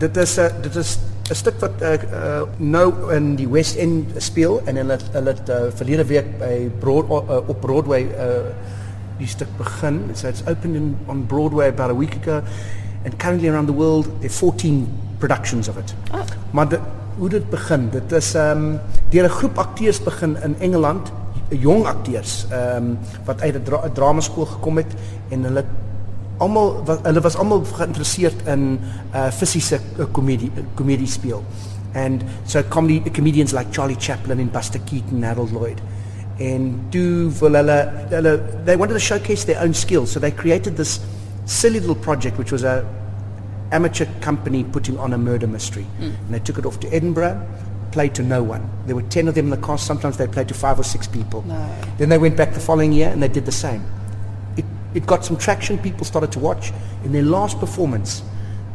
dit is 'n dit is 'n stuk wat ek uh, uh, nou in die West End speel en hulle hulle het uh, verlede week by Broad uh, op Broadway uh, die stuk begin. So it's opened in, on Broadway about a week ago and currently around the world there are 14 productions of it. Oh. Maar dit hoe dit begin, dit is ehm um, deur 'n groep akteurs begin in Engeland, jong akteurs ehm um, wat uit 'n dra dramaskool gekom het en hulle almal hulle was almal geïnteresseerd in uh fisiese uh, komedie komedie speel. And so comedy comedians like Charlie Chaplin and Buster Keaton, and Harold Lloyd. And do they wanted to showcase their own skills. So they created this silly little project which was a amateur company putting on a murder mystery. Mm. And they took it off to Edinburgh played to no one. There were 10 of them in the cast. Sometimes they played to five or six people. No. Then they went back the following year and they did the same it got some traction. People started to watch. In their last performance,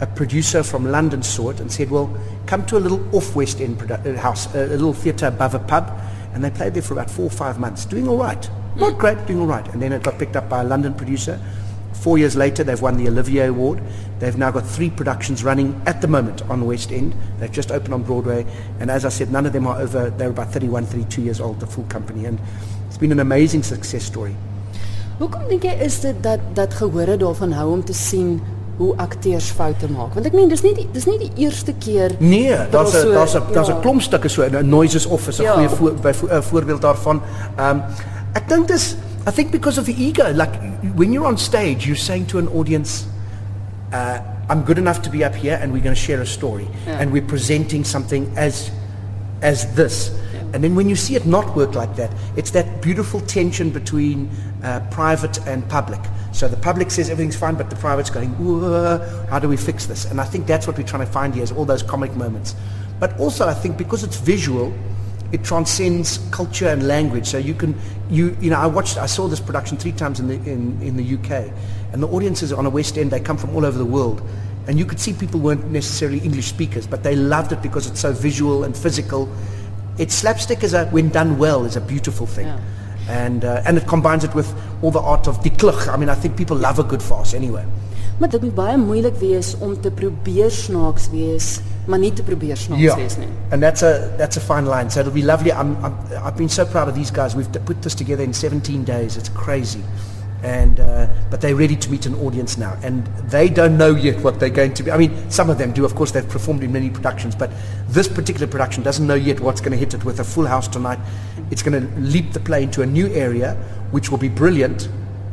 a producer from London saw it and said, well, come to a little off West End produ- uh, house, a, a little theatre above a pub. And they played there for about four or five months, doing all right. Not mm. great, doing all right. And then it got picked up by a London producer. Four years later, they've won the Olivier Award. They've now got three productions running at the moment on the West End. They've just opened on Broadway. And as I said, none of them are over, they're about 31, 32 years old, the full company. And it's been an amazing success story. Hoekom dink jy is dit dat dat gehore daarvan hou om te sien hoe akteurs foute maak? Want ek meen dis nie die, dis nie die eerste keer Nee, daar's 'n daar's 'n daar's 'n klomp stukke so 'n noises office 'n ja. goeie voor, by vo, voorbeeld daarvan. Ehm um, ek dink dis I think because of the ego like when you're on stage you're saying to an audience uh I'm good enough to be up here and we're going to share a story yeah. and we're presenting something as as this. And then when you see it not work like that, it's that beautiful tension between uh, private and public. So the public says everything's fine, but the private's going, how do we fix this? And I think that's what we're trying to find here is all those comic moments. But also I think because it's visual, it transcends culture and language. So you can, you, you know, I watched, I saw this production three times in the, in, in the UK. And the audiences on a West End, they come from all over the world. And you could see people weren't necessarily English speakers, but they loved it because it's so visual and physical. It's slapstick is a, when done well, is a beautiful thing. Yeah. And, uh, and it combines it with all the art of die klug. I mean, I think people love a good farce anyway. Maar dit moet baie moeilik wees om te probeer snaaks wees, maar nie te probeer snaaks yeah. wees nie. And that's a that's a fine line. So it'll be lovely. I'm, I'm I've been so proud of these guys. We've put this together in 17 days. It's crazy and uh, but they're ready to meet an audience now and they don't know yet what they're going to be i mean some of them do of course they've performed in many productions but this particular production doesn't know yet what's going to hit it with a full house tonight it's going to leap the play into a new area which will be brilliant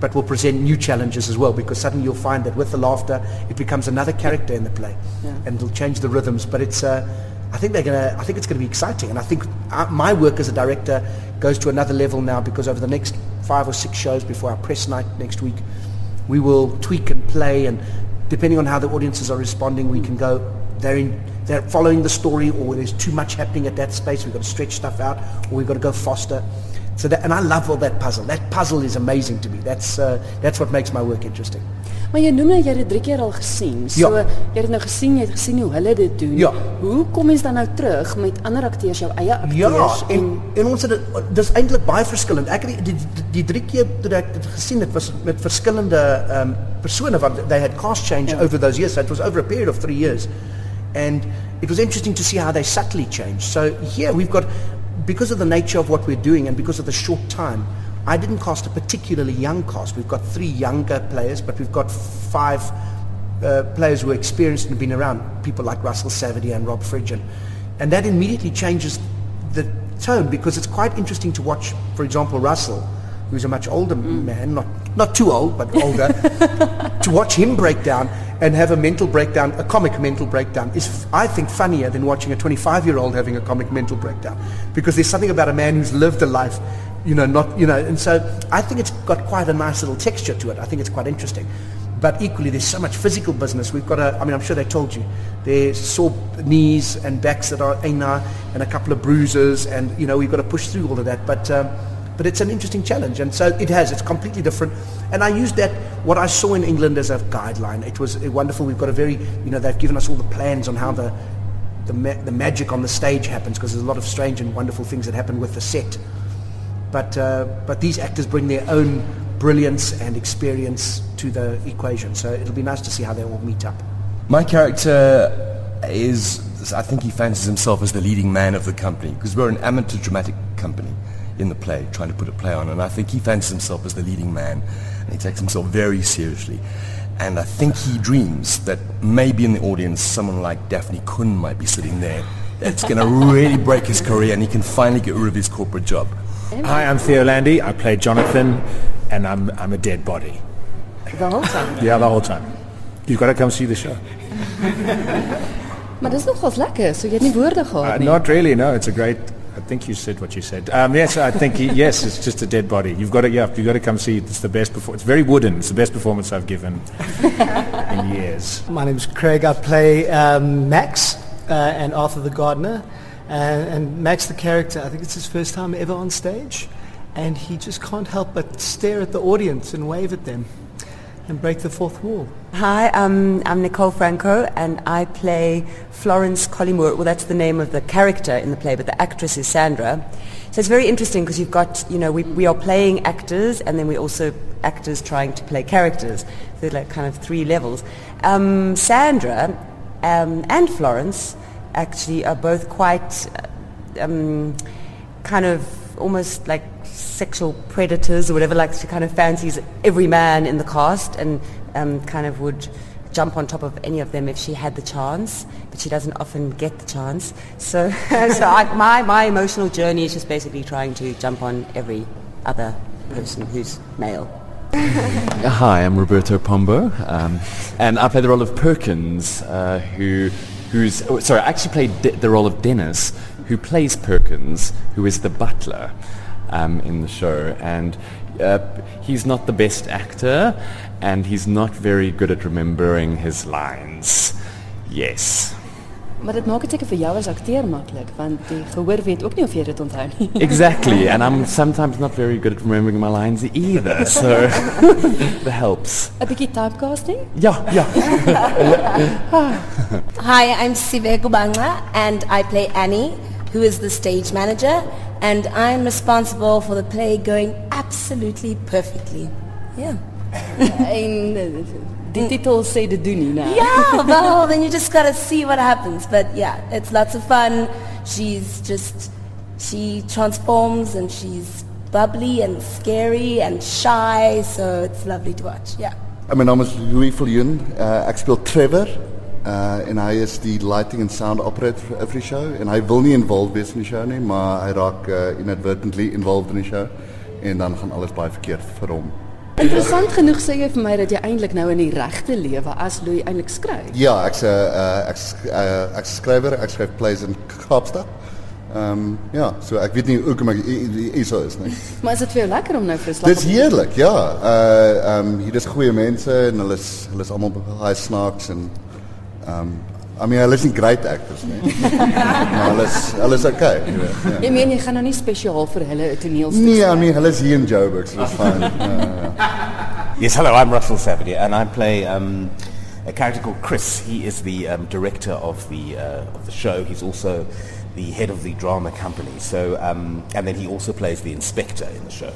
but will present new challenges as well because suddenly you'll find that with the laughter it becomes another character in the play yeah. and it'll change the rhythms but it's uh, I think they're gonna. I think it's going to be exciting, and I think uh, my work as a director goes to another level now because over the next five or six shows before our press night next week, we will tweak and play, and depending on how the audiences are responding, we can go. They're in, they're following the story, or there's too much happening at that space. We've got to stretch stuff out, or we've got to go faster. So that, and I love all that puzzle. That puzzle is amazing to me. That's uh, that's what makes my work interesting. Maar jy noem nou jy het dit drie keer al gesien. So ja. jy het nou gesien, jy het gesien hoe hulle dit doen. Ja. Hoe kom mens dan nou terug met ander akteurs, jou eie akteurs ja, en en ons het dit dis eintlik baie verskillend. Ek het die, die, die drie keer toe ek dit gesien het was met verskillende ehm um, persone wat they had cast change ja. over those years. So it was over a period of 3 years. And it was interesting to see how they subtly changed. So here we've got because of the nature of what we're doing and because of the short time I didn't cast a particularly young cast. We've got three younger players, but we've got five uh, players who are experienced and have been around, people like Russell Savadier and Rob Fridjhon. And that immediately changes the tone because it's quite interesting to watch, for example, Russell, who's a much older mm. man, not, not too old, but older, to watch him break down and have a mental breakdown, a comic mental breakdown, is, I think, funnier than watching a 25-year-old having a comic mental breakdown. Because there's something about a man who's lived a life you know, not, you know, and so I think it's got quite a nice little texture to it. I think it's quite interesting. But equally, there's so much physical business. We've got a, I mean, I'm sure they told you, there's sore knees and backs that are and a couple of bruises, and, you know, we've got to push through all of that. But, um, but it's an interesting challenge, and so it has. It's completely different, and I used that what I saw in England as a guideline. It was wonderful. We've got a very, you know, they've given us all the plans on how the the, ma- the magic on the stage happens because there's a lot of strange and wonderful things that happen with the set. But, uh, but these actors bring their own brilliance and experience to the equation. So it'll be nice to see how they all meet up. My character is, I think he fancies himself as the leading man of the company because we're an amateur dramatic company in the play, trying to put a play on, and I think he fancies himself as the leading man, and he takes himself very seriously. And I think he dreams that maybe in the audience someone like Daphne Kuhn might be sitting there. That's going to really break his career, and he can finally get rid of his corporate job. Hi, I'm Theo Landey. I play Jonathan, and I'm, I'm a dead body. The whole time. Yeah, the whole time. You've got to come see the show. Maar dis nogals lekker, so jy het nie woorde Uh, gehad nie. not really, no. It's a great. I think you said what you said. Um, yes, I think he, yes, it's just a dead body. You've got to, yeah, you've got to come see. it. It's the best performance. It's very wooden. It's the best performance I've given in years. My name's Craig. I play um, Max uh, and Arthur the Gardener. And, and Max, the character, I think it's his first time ever on stage. And he just can't help but stare at the audience and wave at them and break the fourth wall. Hi, um, I'm Nicole Franco, and I play Florence Colleymoore. Well, that's the name of the character in the play, but the actress is Sandra. So it's very interesting because you've got, you know, we, we are playing actors, and then we're also actors trying to play characters. So like kind of three levels. Um, Sandra um, and Florence actually are both quite um, kind of almost like sexual predators or whatever. Like she kind of fancies every man in the cast and um, kind of would jump on top of any of them if she had the chance, but she doesn't often get the chance. So, so I, my my emotional journey is just basically trying to jump on every other person who's male. Hi, I'm Roberto Pombo, um, and I play the role of Perkins, uh, who, who's oh, sorry, I actually played De- the role of Dennis, who plays Perkins, who is the butler um, in the show, and uh, he's not the best actor, and he's not very good at remembering his lines. Yes. Maar dit maak dit seker vir jou as akteur maklik, want die gehoor weet ook nie of jy dit onthou nie. Exactly, and I'm sometimes not very good at remembering my lines either, so that helps. 'n Bietjie typecasting? Yeah, yeah. Hi, I'm Sive Gubangxa and I play Annie, who is the stage manager, and I'm responsible for the play going absolutely perfectly. Yeah. en die titel sê dit doen nie, né? Yeah, well, then you just gotta see what happens. But yeah, it's lots of fun. She's just, she transforms and she's bubbly and scary and shy, so it's lovely to watch. Yeah. My naam is Louis Viljoen. Uh, ek speel Trevor. Uh, en hy is die lighting and sound operator vir die show en hy wil nie involved wees in die show nie, maar hy raak uh, inadvertently involved in die show en dan gaan alles baie verkeerd vir hom. Interessant genoeg sê jy vir my dat jy eintlik nou in die regte lewe as Louis eintlik skryf. Ja, ek's 'n uh, ek's uh, ek's skrywer, ek skryf plays in Kaapstad. Ehm um, ja, so ek weet nie hoekom ek hier so is nie. Maar is dit vir jou lekker om nou vir 'n slag Dis heerlik, ja. Uh ehm um, hier is goeie mense en hulle is hulle is almal baie snaaks en um, I mean, hulle is nie great actors nie. maar hulle is hulle is okay, jy weet. Ja. Jy meen jy gaan nou nie spesiaal vir hulle 'n toneelstuk Nee, I mean, hulle is hier in Joburg, so dis fyn. Ja, ja. Yes, hello, I'm Russell Savadier, and I play um, a character called Chris. He is the um, director of the, uh, of the show. He's also the head of the drama company. So, um, and then he also plays the inspector in the show.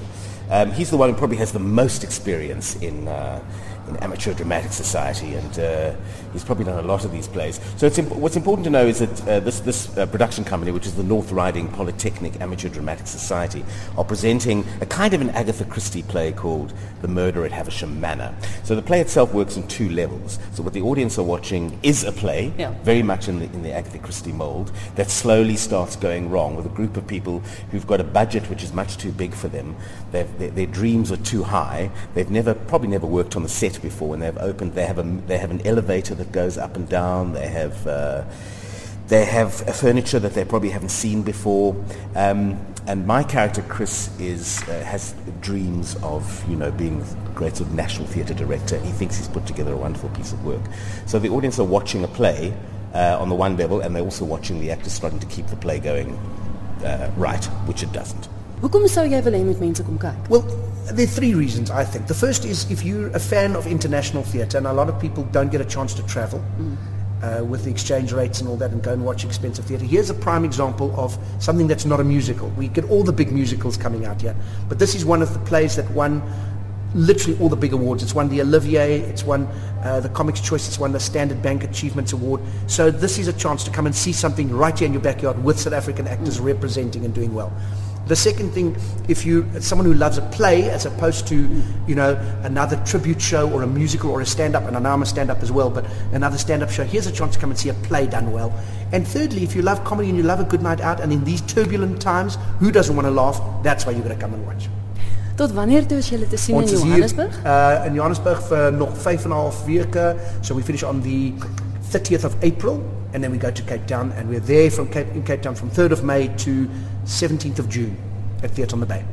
Um, he's the one who probably has the most experience in, uh, in amateur dramatic society, and uh, he's probably done a lot of these plays. So it's imp- what's important to know is that uh, this, this uh, production company, which is the North Riding Polytechnic Amateur Dramatic Society, are presenting a kind of an Agatha Christie play called The Murder at Haversham Manor. So the play itself works in two levels. So what the audience are watching is a play, Yeah. very much in the, in the Agatha Christie mold, that slowly starts going wrong with a group of people who've got a budget which is much too big for them. They've, their, their dreams are too high. They've never, probably never worked on the set before. When they've opened, they have, a, they have an elevator that goes up and down. They have... Uh, they have a furniture that they probably haven't seen before. Um, and my character, Chris, is, uh, has dreams of, you know, being a great sort of national theatre director. He thinks he's put together a wonderful piece of work. So the audience are watching a play uh, on the one level, and they're also watching the actors starting to keep the play going uh, right, which it doesn't. Hoekom sou jy wil hê met mense kom kyk? Well, there are three reasons, I think. The first is if you're a fan of international theatre, and a lot of people don't get a chance to travel uh, with the exchange rates and all that and go and watch expensive theatre. Here's a prime example of something that's not a musical. We get all the big musicals coming out here, but this is one of the plays that won literally all the big awards. It's won the Olivier, it's won uh, the Comics Choice, it's won the Standard Bank Achievements Award. So this is a chance to come and see something right here in your backyard with South African actors representing and doing well. The second thing, if you someone who loves a play as opposed to, you know, another tribute show or a musical or a stand-up, and I know I'm a stand-up as well, but another stand-up show, here's a chance to come and see a play done well. And thirdly, if you love comedy and you love a good night out, and in these turbulent times, who doesn't want to laugh? That's why you're going to come and watch. Tot wanneer toe is julle te sien in is hier Johannesburg? uh, in Johannesburg vir nog 5 en 'n half weke. So we finish on the 30th of April and then we go to Cape Town and we're there from Cape, in Cape Town from 3rd of May to 17th of June at Theatre on the Bay.